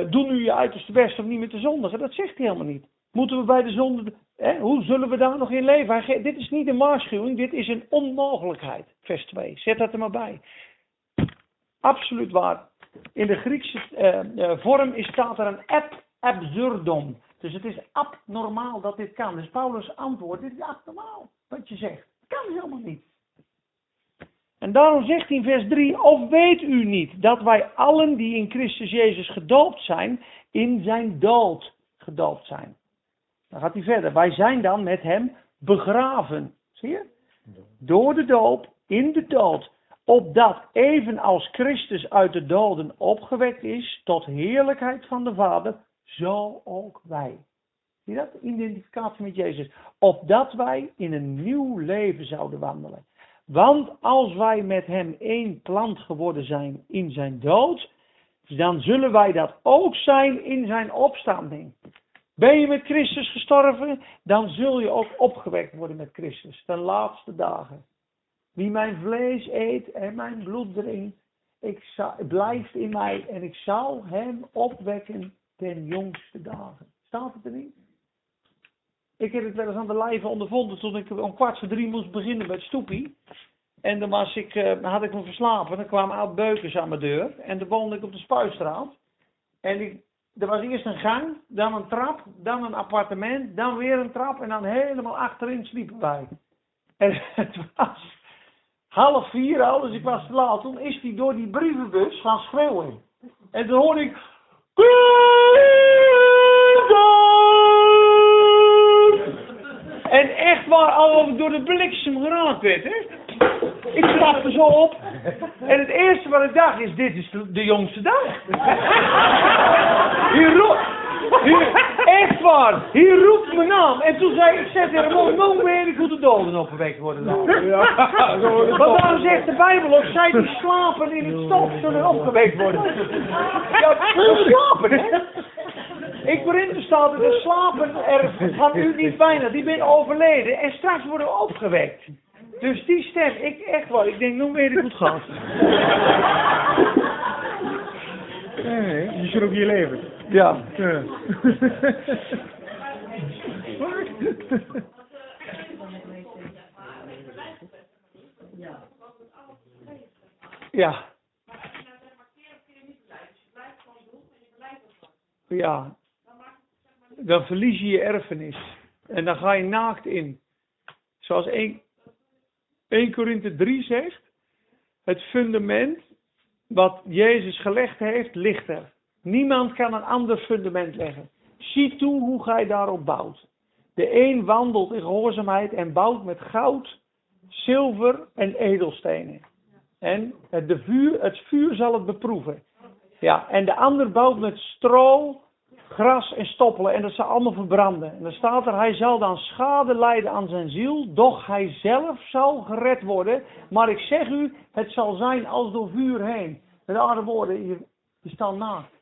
doe nu je uiterste best om niet meer te zondigen. Dat zegt hij helemaal niet. Moeten we bij de zonde, hè, hoe zullen we daar nog in leven? Dit is niet een waarschuwing, dit is een onmogelijkheid. Vers 2, zet dat er maar bij. Absoluut waar. In de Griekse uh, vorm is, staat er een ab absurdum. Dus het is abnormaal dat dit kan. Dus Paulus antwoord, dit is abnormaal wat je zegt. Dat kan helemaal niet. En daarom zegt hij in vers 3, of weet u niet dat wij allen die in Christus Jezus gedoopt zijn, in zijn dood gedoopt zijn. Dan gaat hij verder. Wij zijn dan met hem begraven. Zie je? Door de doop, in de dood. Opdat evenals Christus uit de doden opgewekt is tot heerlijkheid van de Vader, zo ook wij. Zie je dat? Identificatie met Jezus. Opdat wij in een nieuw leven zouden wandelen. Want als wij met hem één plant geworden zijn in zijn dood, dan zullen wij dat ook zijn in zijn opstanding. Ben je met Christus gestorven, dan zul je ook opgewekt worden met Christus, ten laatste dagen. Wie mijn vlees eet en mijn bloed drinkt, ik zal, blijft in mij en ik zal hem opwekken ten jongste dagen. Staat het er niet? Ik heb het wel eens aan de lijve ondervonden toen ik om kwart voor drie moest beginnen met stoepie. En dan was ik, uh, had ik me verslapen. Dan kwamen oud beukers aan mijn deur. En dan woonde ik op de Spuistraat. En ik, er was eerst een gang, dan een trap, dan een appartement, dan weer een trap. En dan helemaal achterin sliepen wij. En het was half vier al, dus ik was te laat. Toen is hij door die brievenbus gaan schreeuwen. En toen hoorde ik... En echt waar, al door de bliksem geraakt werd, hè. Ik stapte zo op. En het eerste wat ik dacht is, dit is de, jongste dag. Hier roept, hier, echt waar, hier roept mijn naam. En toen zei ik, zet er een moment weer, ik moet de doden opgewekt worden. Dan. Ja, Want daarom zegt de Bijbel ook, zij die slapen in het stof zullen opgewekt worden. Ja, slapen hè. Ik Korinthe staat er, de slapen er van u niet bijna, die ben overleden en straks worden opgewekt. Dus die stem, ik echt wel, ik denk, nog meer ik goed gehad. Nee, je zult ook hier leven. Ja. ja. Ja. Ja. Dan verlies je je erfenis. En dan ga je naakt in. Zoals 1, 1 Korinthe 3 zegt, het fundament wat Jezus gelegd heeft, ligt er. Niemand kan een ander fundament leggen. Zie toe hoe gij daarop bouwt. De een wandelt in gehoorzaamheid en bouwt met goud, zilver en edelstenen. En het, vuur, het vuur zal het beproeven. Ja, en de ander bouwt met stro, gras en stoppelen en dat zal allemaal verbranden. En dan staat er, hij zal dan schade lijden aan zijn ziel, doch hij zelf zal gered worden. Maar ik zeg u, het zal zijn als door vuur heen. Met andere woorden, je, je staat naakt.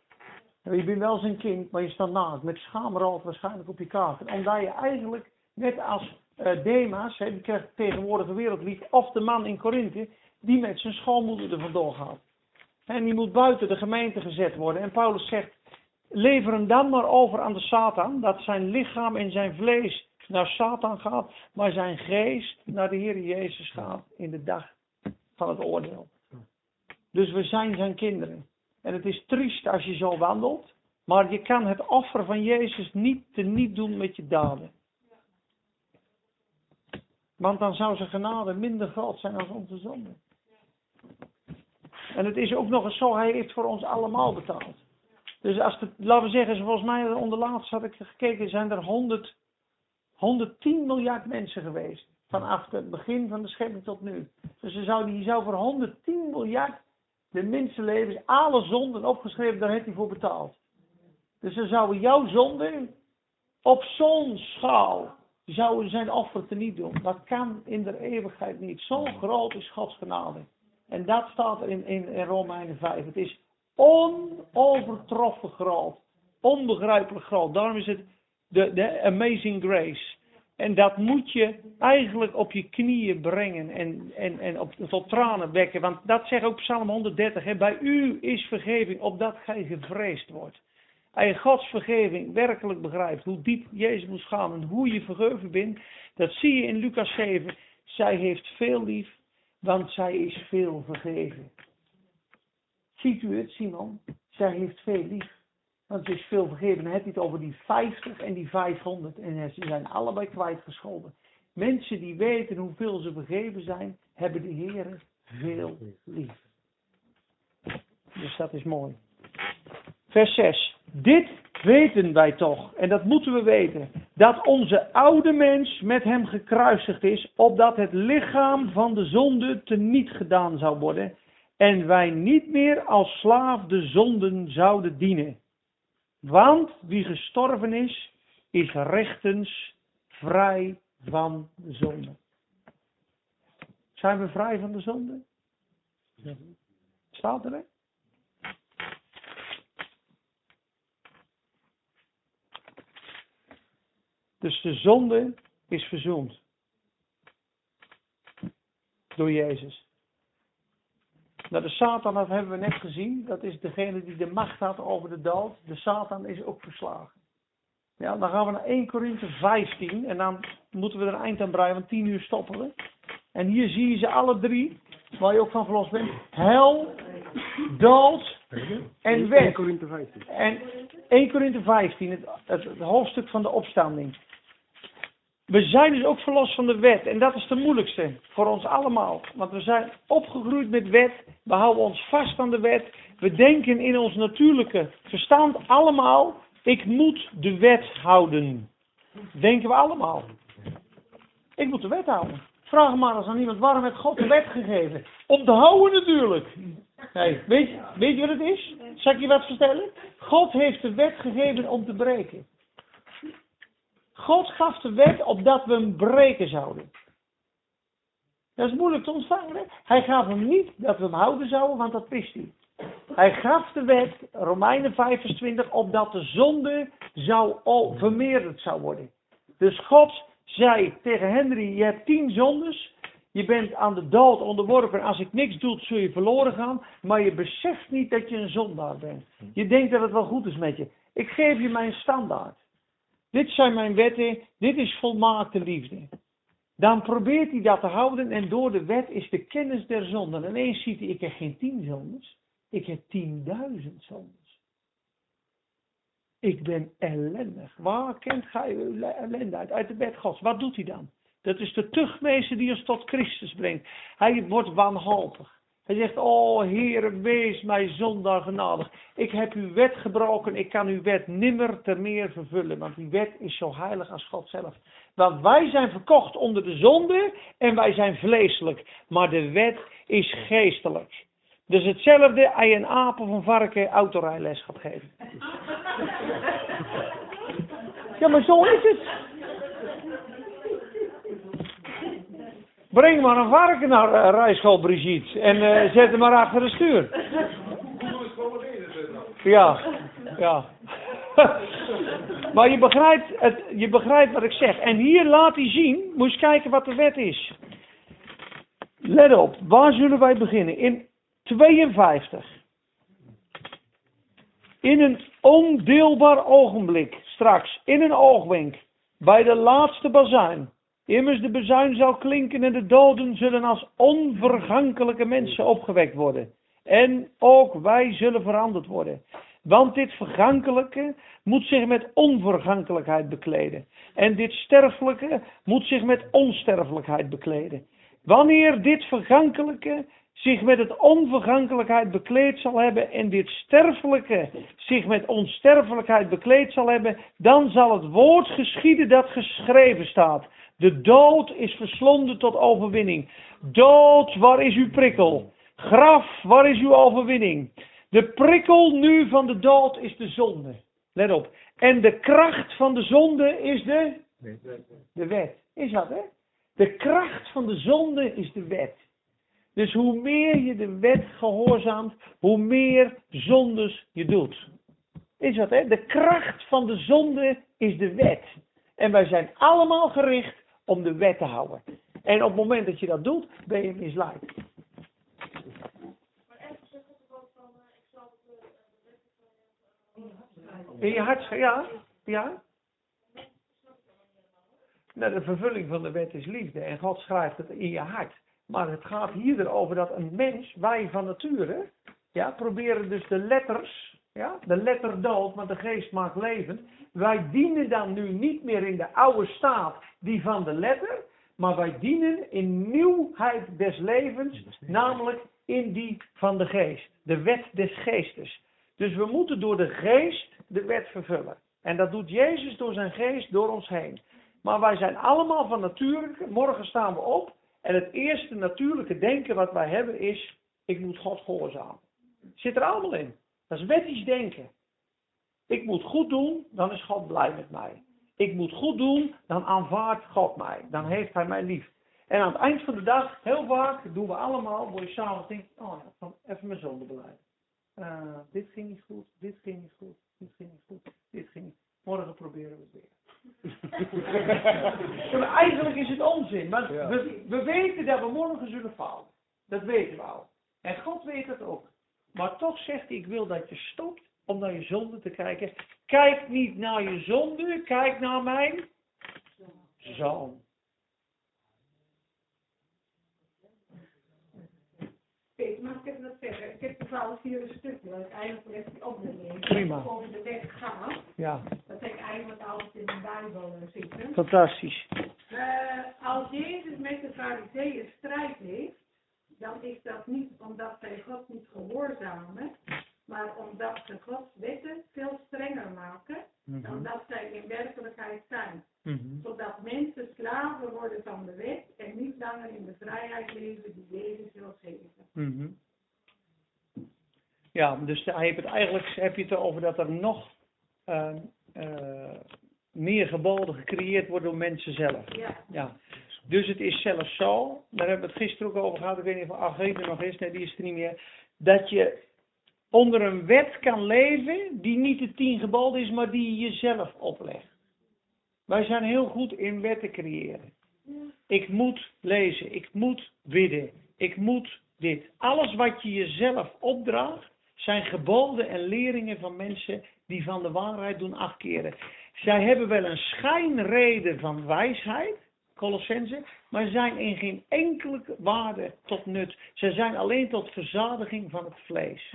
Je bent wel zijn kind, maar je staat naakt. Met schaamrood waarschijnlijk op je kaart. Omdat je eigenlijk, net als uh, Demas, hè, die krijgt tegenwoordig een wereldlied, of de man in Korinthe, die met zijn schoonmoeder er vandoor gaat. En die moet buiten de gemeente gezet worden. En Paulus zegt, lever hem dan maar over aan de Satan, dat zijn lichaam en zijn vlees naar Satan gaat, maar zijn geest naar de Heer Jezus gaat in de dag van het oordeel. Dus we zijn zijn kinderen. En het is triest als je zo wandelt, maar je kan het offer van Jezus niet te niet doen met je daden. Want dan zou zijn genade minder groot zijn als onze zonde. En het is ook nog eens zo, hij heeft voor ons allemaal betaald. Dus als het, laten we zeggen, volgens mij onder laatst had ik gekeken, zijn er 100, 110 miljard mensen geweest. Vanaf het begin van de schepping tot nu. Dus je zou, die zou voor 110 miljard de mensenlevens, alle zonden opgeschreven, daar heeft hij voor betaald. Dus dan zouden jouw zonden op zo'n schaal zouden zijn offer te niet doen. Dat kan in de eeuwigheid niet. Zo groot is Gods genade. En dat staat er in, in, in Romeinen 5. Het is onovertroffen groot. Onbegrijpelijk groot. Daarom is het de, amazing grace. En dat moet je eigenlijk op je knieën brengen en, en, en op, tot tranen wekken. Want dat zegt ook Psalm 130. Hè, bij u is vergeving, opdat gij gevreesd wordt. Als je Gods vergeving werkelijk begrijpt, hoe diep Jezus moet gaan en hoe je vergeven bent, dat zie je in Lucas 7. Zij heeft veel lief, want zij is veel vergeven. Ziet u het, Simon? Zij heeft veel lief. Want ze is veel vergeven. Dan heb je het over die 50 en die 500. En ze zijn allebei kwijtgescholden. Mensen die weten hoeveel ze vergeven zijn, hebben de Heer veel lief. Dus dat is mooi. Vers 6. Dit weten wij toch, en dat moeten we weten, dat onze oude mens met hem gekruisigd is, opdat het lichaam van de zonde teniet gedaan zou worden, en wij niet meer als slaaf de zonden zouden dienen. Want wie gestorven is, is rechtens vrij van de zonde. Zijn we vrij van de zonde? Staat er? Dus de zonde is verzoend. Door Jezus. Nou, de Satan, dat hebben we net gezien. Dat is degene die de macht had over de dood. De Satan is ook verslagen. Ja, dan gaan we naar 1 Korinthe 15. En dan moeten we er een eind aan breien, want 10 uur stoppen we. En hier zie je ze alle drie, waar je ook van verlost bent. Hel, dood en wet. 1 Korinthe 15. En 1 Korinthe 15, het, het, het hoofdstuk van de opstanding. We zijn dus ook verlost van de wet. En dat is de moeilijkste voor ons allemaal. Want we zijn opgegroeid met wet. We houden ons vast aan de wet. We denken in ons natuurlijke verstand allemaal. Ik moet de wet houden. Denken we allemaal. Ik moet de wet houden. Vraag maar eens aan iemand, waarom heeft God de wet gegeven? Om te houden natuurlijk. Weet, weet je wat het is? Zal ik je wat vertellen? God heeft de wet gegeven om te breken. God gaf de wet opdat we hem breken zouden. Dat is moeilijk te ontvangen. Hè? Hij gaf hem niet dat we hem houden zouden, want dat wist hij. Hij gaf de wet, Romeinen 5 vers 20, opdat de zonde zou vermeerderd zou worden. Dus God zei tegen Henry, je hebt tien zondes, je bent aan de dood onderworpen. Als ik niks doe, zul je verloren gaan. Maar je beseft niet dat je een zondaar bent. Je denkt dat het wel goed is met je. Ik geef je mijn standaard. Dit zijn mijn wetten. Dit is volmaakte liefde. Dan probeert hij dat te houden. En door de wet is de kennis der zonden. En ineens ziet hij, ik heb geen tien zondes. Ik heb tienduizend zondes. Ik ben ellendig. Waar kent gij uw le- ellende uit? Uit de bed gods. Wat doet hij dan? Dat is de tuchtmeester die ons tot Christus brengt. Hij wordt wanhopig. Hij zegt, oh Heere, wees mij zondaar genadig. Ik heb uw wet gebroken, ik kan uw wet nimmer ter meer vervullen. Want die wet is zo heilig als God zelf. Want wij zijn verkocht onder de zonde en wij zijn vleeselijk. Maar de wet is geestelijk. Dus hetzelfde als je een of een varken autorijles gaat geven. Ja, maar zo is het. Breng maar een varken naar uh, rijschool Brigitte en eh, zet hem maar achter het stuur. Ja, ja. maar je begrijpt, het, je begrijpt wat ik zeg. En hier laat hij zien, eens kijken wat de wet is. Let op, waar zullen wij beginnen? In 52. In een ondeelbaar ogenblik, straks, in een oogwenk, bij de laatste bazuin. Immers de bezuin zal klinken en de doden zullen als onvergankelijke mensen opgewekt worden. En ook wij zullen veranderd worden. Want dit vergankelijke moet zich met onvergankelijkheid bekleden. En dit sterfelijke moet zich met onsterfelijkheid bekleden. Wanneer dit vergankelijke zich met het onvergankelijkheid bekleed zal hebben en dit sterfelijke zich met onsterfelijkheid bekleed zal hebben, dan zal het woord geschieden dat geschreven staat. De dood is verslonden tot overwinning. Dood, waar is uw prikkel? Graf, waar is uw overwinning? De prikkel nu van de dood is de zonde. Let op. En de kracht van de zonde is de. De wet. Is dat, hè? De kracht van de zonde is de wet. Dus hoe meer je de wet gehoorzaamt, hoe meer zondes je doet. Is dat, hè? De kracht van de zonde is de wet. En wij zijn allemaal gericht om de wet te houden. En op het moment dat je dat doet, ben je misleid. In je hart, ja, ja. Nou, de vervulling van de wet is liefde en God schrijft het in je hart. Maar het gaat hier erover dat een mens, wij van nature, ja, proberen dus de letters, ja, de letter dood, maar de geest maakt levend. Wij dienen dan nu niet meer in de oude staat, die van de letter, maar wij dienen in nieuwheid des levens, namelijk in die van de geest. De wet des geestes. Dus we moeten door de geest de wet vervullen. En dat doet Jezus door zijn geest door ons heen. Maar wij zijn allemaal van natuurlijke. Morgen staan we op. En het eerste natuurlijke denken wat wij hebben is: ik moet God gehoorzamen. Zit er allemaal in. Dat is wettisch denken. Ik moet goed doen, dan is God blij met mij. Ik moet goed doen, dan aanvaardt God mij. Dan heeft hij mij lief. En aan het eind van de dag, heel vaak, doen we allemaal, waar je s'avonds denkt, oh, even mijn zonde beleiden. Uh, dit ging niet goed, dit ging niet goed, dit ging niet goed, dit ging niet. Morgen proberen we het weer. ja, eigenlijk is het onzin, maar we, we weten dat we morgen zullen falen. Dat weten we al. En God weet het ook. Maar toch zegt hij, ik wil dat je stopt om naar je zonde te kijken. Kijk niet naar je zonde, kijk naar mijn zoon. Peter, mag ik even wat zeggen? Ik heb toevallig hier een stukje, want eigenlijk heeft die opmerking Prima. over de wet gaat. Ja, Dat ik eigenlijk altijd in de Bijbel zitten. fantastisch. Eh, als Jezus met de fariseeën strijd heeft, dan is dat niet omdat zij God niet gehoorzamen, maar omdat ze Gods wetten veel strenger maken dan dat zij in werkelijkheid zijn. Mhm. Zodat mensen slaven worden van de wet en niet langer in de vrijheid leven die Jezus wil geven. Mhm. Ja, dus hij heeft het eigenlijk heb je het erover dat er nog eh, eh, meer geboden gecreëerd worden door mensen zelf. Ja. Ja. Dus het is zelfs zo, daar hebben we het gisteren ook over gehad, ik weet niet of Agriet er nog is, nee die is er niet meer, dat je onder een wet kan leven die niet de tien geboden is, maar die je jezelf oplegt. Wij zijn heel goed in wetten creëren. Ik moet lezen, ik moet bidden, ik moet dit. Alles wat je jezelf opdraagt, zijn geboden en leringen van mensen die van de waarheid doen afkeren. Zij hebben wel een schijnreden van wijsheid, Colossense, maar zijn in geen enkele waarde tot nut. Ze zijn alleen tot verzadiging van het vlees.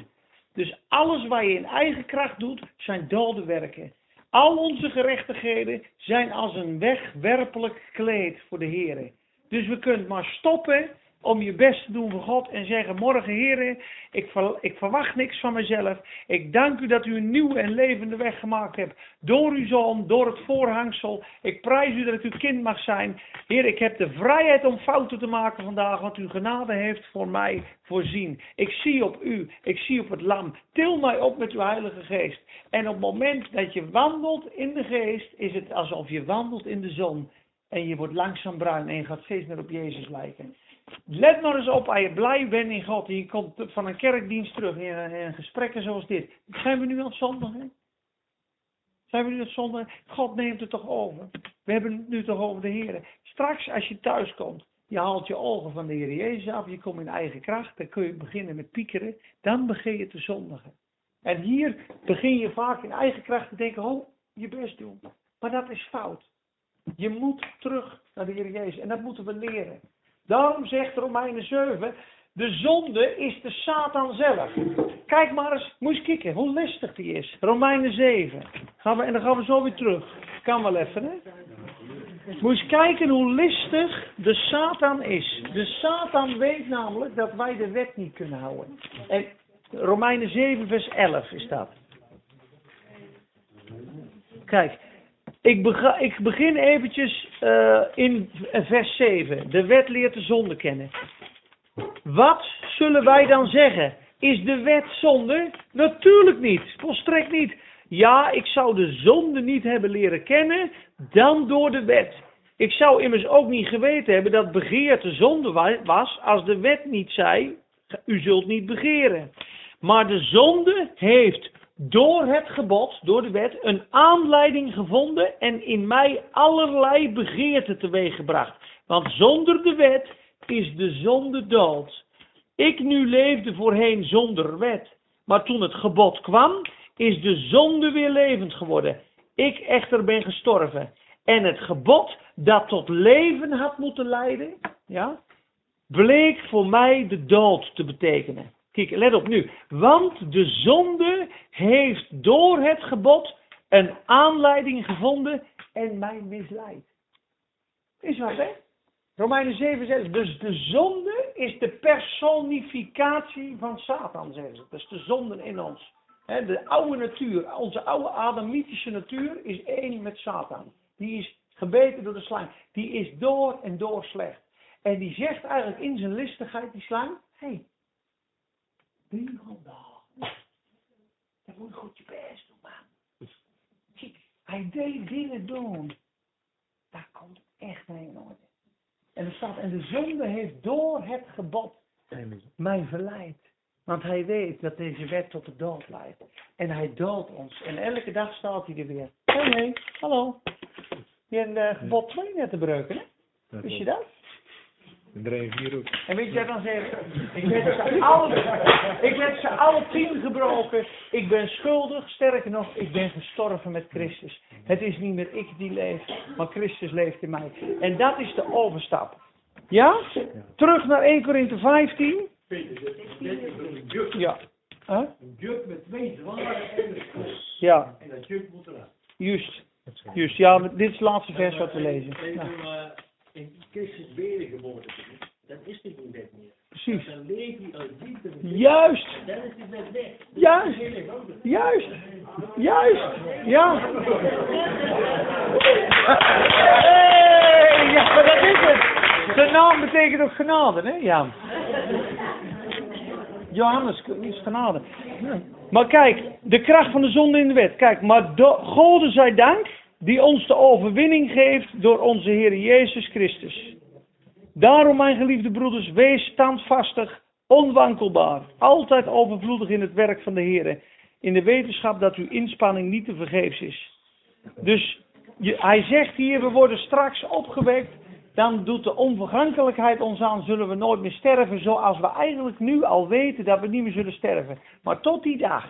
Dus alles wat je in eigen kracht doet, zijn dode werken. Al onze gerechtigheden zijn als een wegwerpelijk kleed voor de Heer. Dus we kunnen maar stoppen om je best te doen voor God en zeggen: Morgen, Heer, ik, ik verwacht niks van mezelf. Ik dank u dat u een nieuwe en levende weg gemaakt hebt. Door uw zoon, door het voorhangsel. Ik prijs u dat ik uw kind mag zijn. Heer, ik heb de vrijheid om fouten te maken vandaag, want uw genade heeft voor mij voorzien. Ik zie op u, ik zie op het lam. Til mij op met uw Heilige Geest. En op het moment dat je wandelt in de Geest, is het alsof je wandelt in de zon. En je wordt langzaam bruin en je gaat steeds meer op Jezus lijken. Let maar eens op, als je blij bent in God en je komt van een kerkdienst terug in, in gesprekken zoals dit. Zijn we nu aan het zondigen? Zijn we nu aan het zondigen? God neemt het toch over? We hebben het nu toch over de Heer. Straks als je thuis komt, je haalt je ogen van de Heer Jezus af, je komt in eigen kracht, dan kun je beginnen met piekeren, dan begin je te zondigen. En hier begin je vaak in eigen kracht te denken, oh, je best doen. Maar dat is fout. Je moet terug naar de Heer Jezus en dat moeten we leren. Daarom zegt Romeinen 7, de zonde is de Satan zelf. Kijk maar eens, moet je kijken hoe listig die is. Romeinen 7. Gaan we, en dan gaan we zo weer terug. Kan wel even, hè? Moet je kijken hoe listig de Satan is. De Satan weet namelijk dat wij de wet niet kunnen houden. En Romeinen 7, vers 11 is dat. Kijk, ik, ik begin eventjes uh, in vers 7. De wet leert de zonde kennen. Wat zullen wij dan zeggen? Is de wet zonde? Natuurlijk niet. Volstrekt niet. Ja, ik zou de zonde niet hebben leren kennen, dan door de wet. Ik zou immers ook niet geweten hebben dat begeerte zonde wa- was als de wet niet zei, u zult niet begeren. Maar de zonde heeft door het gebod, door de wet, een aanleiding gevonden en in mij allerlei begeerten teweeggebracht. Want zonder de wet is de zonde dood. Ik nu leefde voorheen zonder wet. Maar toen het gebod kwam, is de zonde weer levend geworden. Ik echter ben gestorven. En het gebod dat tot leven had moeten leiden, ja, bleek voor mij de dood te betekenen. Kijk, let op nu. Want de zonde heeft door het gebod een aanleiding gevonden en mij misleid. Is wat, hè? Romeinen 7 zegt, dus de zonde is de personificatie van Satan, zeggen ze. Is de zonde in ons. De oude natuur, onze oude adamitische natuur is één met Satan. Die is gebeten door de slang. Die is door en door slecht. En die zegt eigenlijk in zijn listigheid, die slang, hé, hey, dagen. Dan moet je goed je best doen, man. Kijk, hij deed dingen doen. Daar komt echt heen orde. En er staat, en de zonde heeft door het gebod mij verleid. Want hij weet dat deze wet tot de dood leidt. En hij doodt ons. En elke dag staat hij er weer. Hé, hey, hey, hallo. Je hebt uh, gebod 2 net te breuken, hè? Wist je dat? 3 en 4 ook. En weet je wat dan zegt? Ik heb ze alle, ik heb ze alle tien gebroken. Ik ben schuldig. Sterker nog, ik ben gestorven met Christus. Het is niet meer ik die leef, maar Christus leeft in mij. En dat is de overstap. Ja? Terug naar 1 Korinthe 15. Peter, dit is een juk. Ja. Huh? Een juk met twee zware kous. Ja, En dat juk moet eraf. juist. Juist. Ja, dit is het laatste vers wat we lezen. Ja, uh, in Christus wedergeboren te doen, dan is dit niet wet meer. precies. Dan leef je uit liefde met Christus. Juist. Juist. Juist. Juist. Ja. Hey, ja, maar dat is het. De naam betekent ook genade, hè, Jan? Johannes is genade. Maar kijk, de kracht van de zonde in de wet. Kijk, maar Gode zij dank, die ons de overwinning geeft door onze Heer Jezus Christus. Daarom, mijn geliefde broeders, wees standvastig, onwankelbaar, altijd overvloedig in het werk van de Heer, in de wetenschap dat uw inspanning niet te vergeefs is. Dus hij zegt hier, we worden straks opgewekt, dan doet de onvergankelijkheid ons aan, zullen we nooit meer sterven, zoals we eigenlijk nu al weten dat we niet meer zullen sterven. Maar tot die dag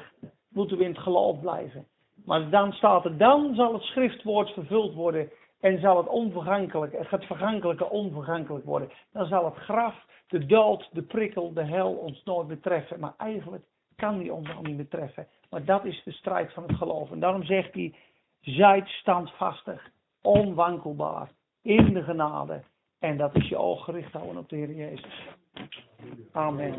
moeten we in het geloof blijven. Maar dan staat er, dan zal het schriftwoord vervuld worden en zal het onvergankelijk, het vergankelijke onvergankelijk worden. Dan zal het graf, de dood, de prikkel, de hel ons nooit meer treffen. Maar eigenlijk kan die ons al niet meer treffen. Maar dat is de strijd van het geloof. En daarom zegt hij, zijt standvastig, onwankelbaar, in de genade. En dat is je oog gericht houden op de Heer Jezus. Amen.